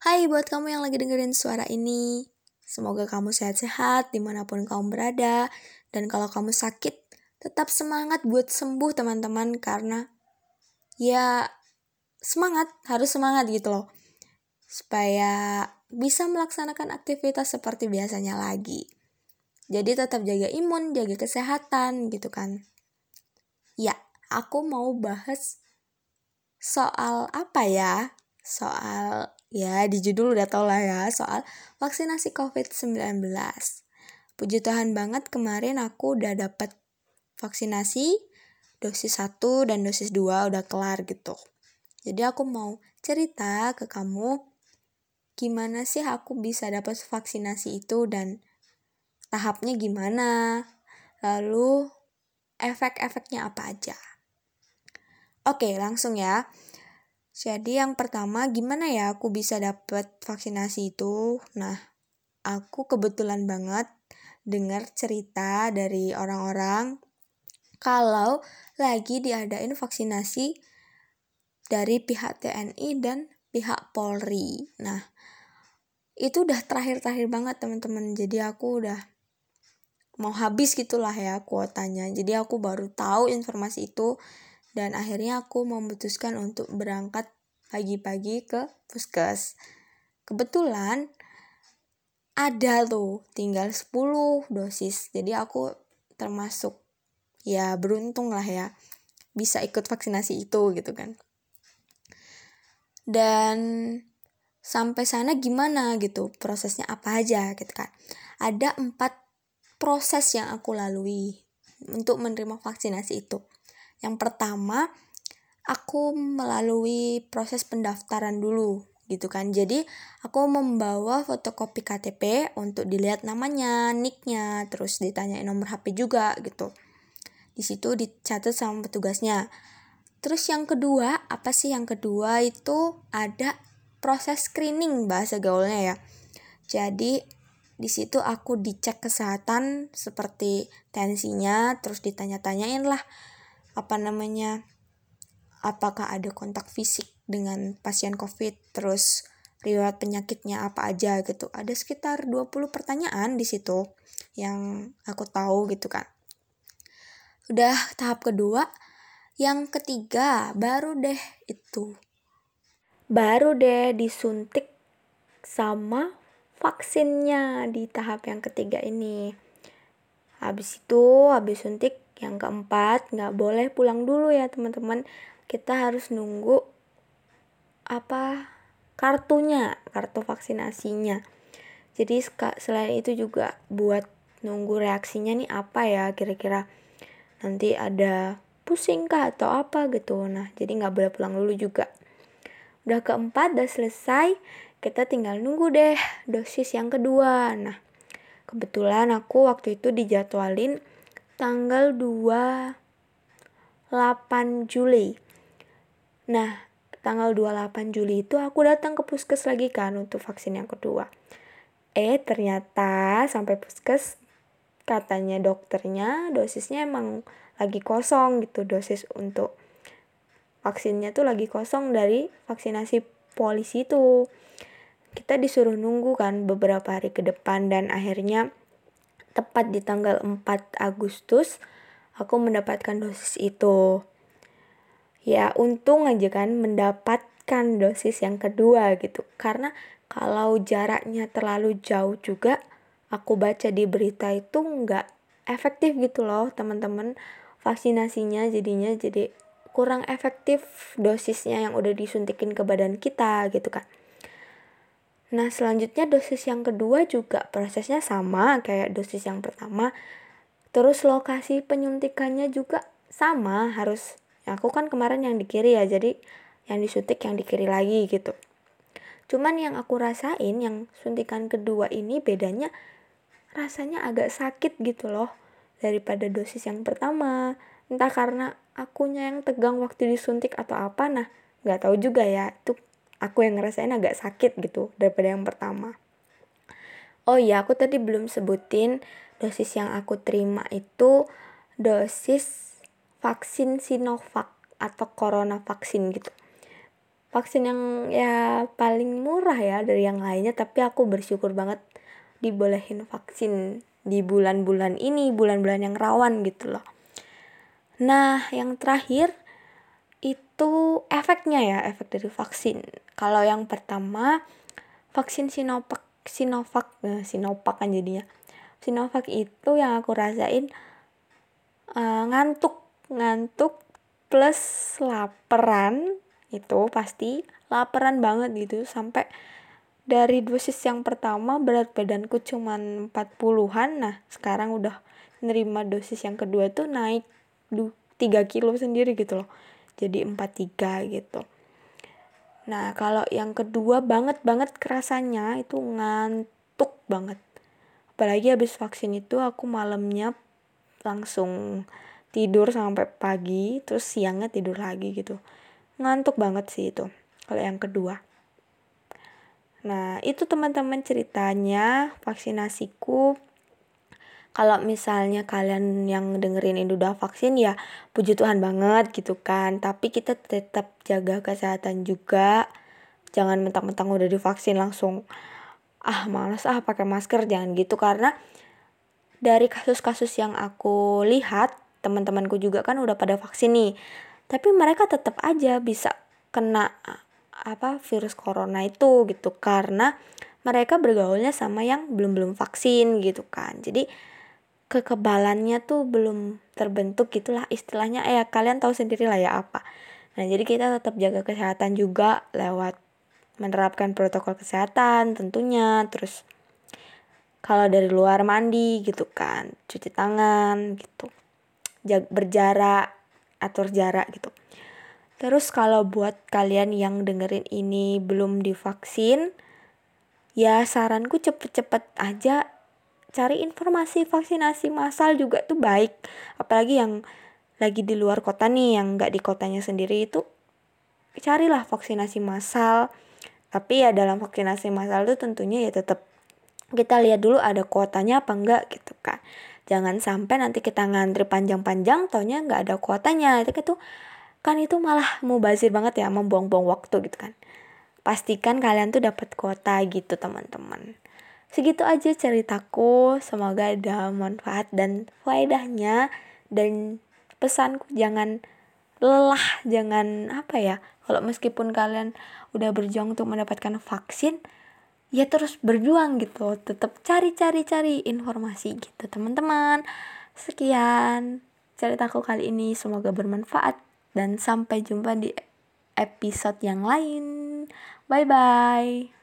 Hai buat kamu yang lagi dengerin suara ini. Semoga kamu sehat-sehat di mana pun kamu berada. Dan kalau kamu sakit, tetap semangat buat sembuh teman-teman. Karena ya semangat, harus semangat gitu loh. Supaya bisa melaksanakan aktivitas seperti biasanya lagi. Jadi tetap jaga imun, jaga kesehatan gitu kan. Ya, aku mau bahas soal apa ya? Soal ya di judul udah tau lah ya soal vaksinasi COVID-19. Puji Tuhan banget kemarin aku udah dapat vaksinasi dosis 1 dan dosis 2 udah kelar gitu. Jadi aku mau cerita ke kamu gimana sih aku bisa dapat vaksinasi itu dan tahapnya gimana. Lalu efek-efeknya apa aja. Oke, langsung ya. Jadi yang pertama gimana ya aku bisa dapat vaksinasi itu? Nah, aku kebetulan banget dengar cerita dari orang-orang kalau lagi diadain vaksinasi dari pihak TNI dan pihak Polri. Nah, itu udah terakhir-terakhir banget teman-teman. Jadi aku udah mau habis gitulah ya kuotanya. Jadi aku baru tahu informasi itu dan akhirnya aku memutuskan untuk berangkat pagi-pagi ke puskes. Kebetulan ada tuh tinggal 10 dosis. Jadi aku termasuk ya beruntung lah ya bisa ikut vaksinasi itu gitu kan. Dan sampai sana gimana gitu prosesnya apa aja gitu kan. Ada empat proses yang aku lalui untuk menerima vaksinasi itu. Yang pertama, aku melalui proses pendaftaran dulu gitu kan. Jadi aku membawa fotokopi KTP untuk dilihat namanya, nicknya, terus ditanyain nomor HP juga gitu. Di situ dicatat sama petugasnya. Terus yang kedua, apa sih yang kedua itu ada proses screening bahasa gaulnya ya. Jadi di situ aku dicek kesehatan seperti tensinya, terus ditanya-tanyain lah apa namanya apakah ada kontak fisik dengan pasien COVID, terus riwayat penyakitnya apa aja gitu. Ada sekitar 20 pertanyaan di situ yang aku tahu gitu kan. Udah tahap kedua, yang ketiga baru deh itu. Baru deh disuntik sama vaksinnya di tahap yang ketiga ini. Habis itu, habis suntik yang keempat, nggak boleh pulang dulu ya teman-teman kita harus nunggu apa kartunya, kartu vaksinasinya. Jadi selain itu juga buat nunggu reaksinya nih apa ya kira-kira nanti ada pusing kah atau apa gitu. Nah, jadi nggak boleh pulang dulu juga. Udah keempat, udah selesai, kita tinggal nunggu deh dosis yang kedua. Nah, kebetulan aku waktu itu dijadwalin tanggal 2 8 Juli. Nah, tanggal 28 Juli itu aku datang ke puskes lagi kan untuk vaksin yang kedua. Eh, ternyata sampai puskes katanya dokternya dosisnya emang lagi kosong gitu dosis untuk vaksinnya tuh lagi kosong dari vaksinasi polisi itu. Kita disuruh nunggu kan beberapa hari ke depan dan akhirnya tepat di tanggal 4 Agustus aku mendapatkan dosis itu. Ya untung aja kan mendapatkan dosis yang kedua gitu. Karena kalau jaraknya terlalu jauh juga aku baca di berita itu nggak efektif gitu loh teman-teman. Vaksinasinya jadinya jadi kurang efektif dosisnya yang udah disuntikin ke badan kita gitu kan Nah, selanjutnya dosis yang kedua juga prosesnya sama kayak dosis yang pertama. Terus lokasi penyuntikannya juga sama, harus aku kan kemarin yang di kiri ya jadi yang disuntik yang di kiri lagi gitu cuman yang aku rasain yang suntikan kedua ini bedanya rasanya agak sakit gitu loh daripada dosis yang pertama entah karena akunya yang tegang waktu disuntik atau apa nah nggak tahu juga ya itu aku yang ngerasain agak sakit gitu daripada yang pertama oh iya aku tadi belum sebutin dosis yang aku terima itu dosis vaksin Sinovac atau corona vaksin gitu. vaksin yang ya paling murah ya dari yang lainnya tapi aku bersyukur banget dibolehin vaksin di bulan-bulan ini bulan-bulan yang rawan gitu loh nah yang terakhir itu efeknya ya efek dari vaksin. Kalau yang pertama vaksin Sinovac Sinovac nah, Sinovac kan jadinya. Sinovac itu yang aku rasain uh, ngantuk ngantuk plus laparan itu pasti laparan banget gitu. Sampai dari dosis yang pertama berat badanku cuman 40-an nah sekarang udah nerima dosis yang kedua tuh naik 3 kilo sendiri gitu loh jadi 43 gitu. Nah kalau yang kedua banget banget kerasanya itu ngantuk banget. Apalagi habis vaksin itu aku malamnya langsung tidur sampai pagi terus siangnya tidur lagi gitu. Ngantuk banget sih itu kalau yang kedua. Nah itu teman-teman ceritanya vaksinasiku kalau misalnya kalian yang dengerin ini udah vaksin ya puji Tuhan banget gitu kan. Tapi kita tetap jaga kesehatan juga. Jangan mentang-mentang udah divaksin langsung ah males ah pakai masker. Jangan gitu karena dari kasus-kasus yang aku lihat teman-temanku juga kan udah pada vaksin nih. Tapi mereka tetap aja bisa kena apa virus corona itu gitu. Karena mereka bergaulnya sama yang belum belum vaksin gitu kan. Jadi kekebalannya tuh belum terbentuk gitulah istilahnya. Ya kalian tahu sendiri lah ya apa. Nah jadi kita tetap jaga kesehatan juga lewat menerapkan protokol kesehatan tentunya. Terus kalau dari luar mandi gitu kan cuci tangan gitu Jag berjarak atur jarak gitu. Terus kalau buat kalian yang dengerin ini belum divaksin ya saranku cepet-cepet aja cari informasi vaksinasi massal juga tuh baik. Apalagi yang lagi di luar kota nih yang nggak di kotanya sendiri itu carilah vaksinasi massal. Tapi ya dalam vaksinasi massal itu tentunya ya tetap kita lihat dulu ada kuotanya apa enggak gitu kan jangan sampai nanti kita ngantri panjang-panjang taunya nggak ada kuotanya. Itu itu kan itu malah mau bazir banget ya membuang-buang waktu gitu kan. Pastikan kalian tuh dapat kuota gitu teman-teman segitu aja ceritaku. Semoga ada manfaat dan faedahnya. Dan pesanku jangan lelah jangan apa ya kalau meskipun kalian udah berjuang untuk mendapatkan vaksin ya terus berjuang gitu. Tetap cari cari cari informasi gitu teman-teman. Sekian ceritaku kali ini. Semoga bermanfaat dan sampai jumpa di episode yang lain. Bye bye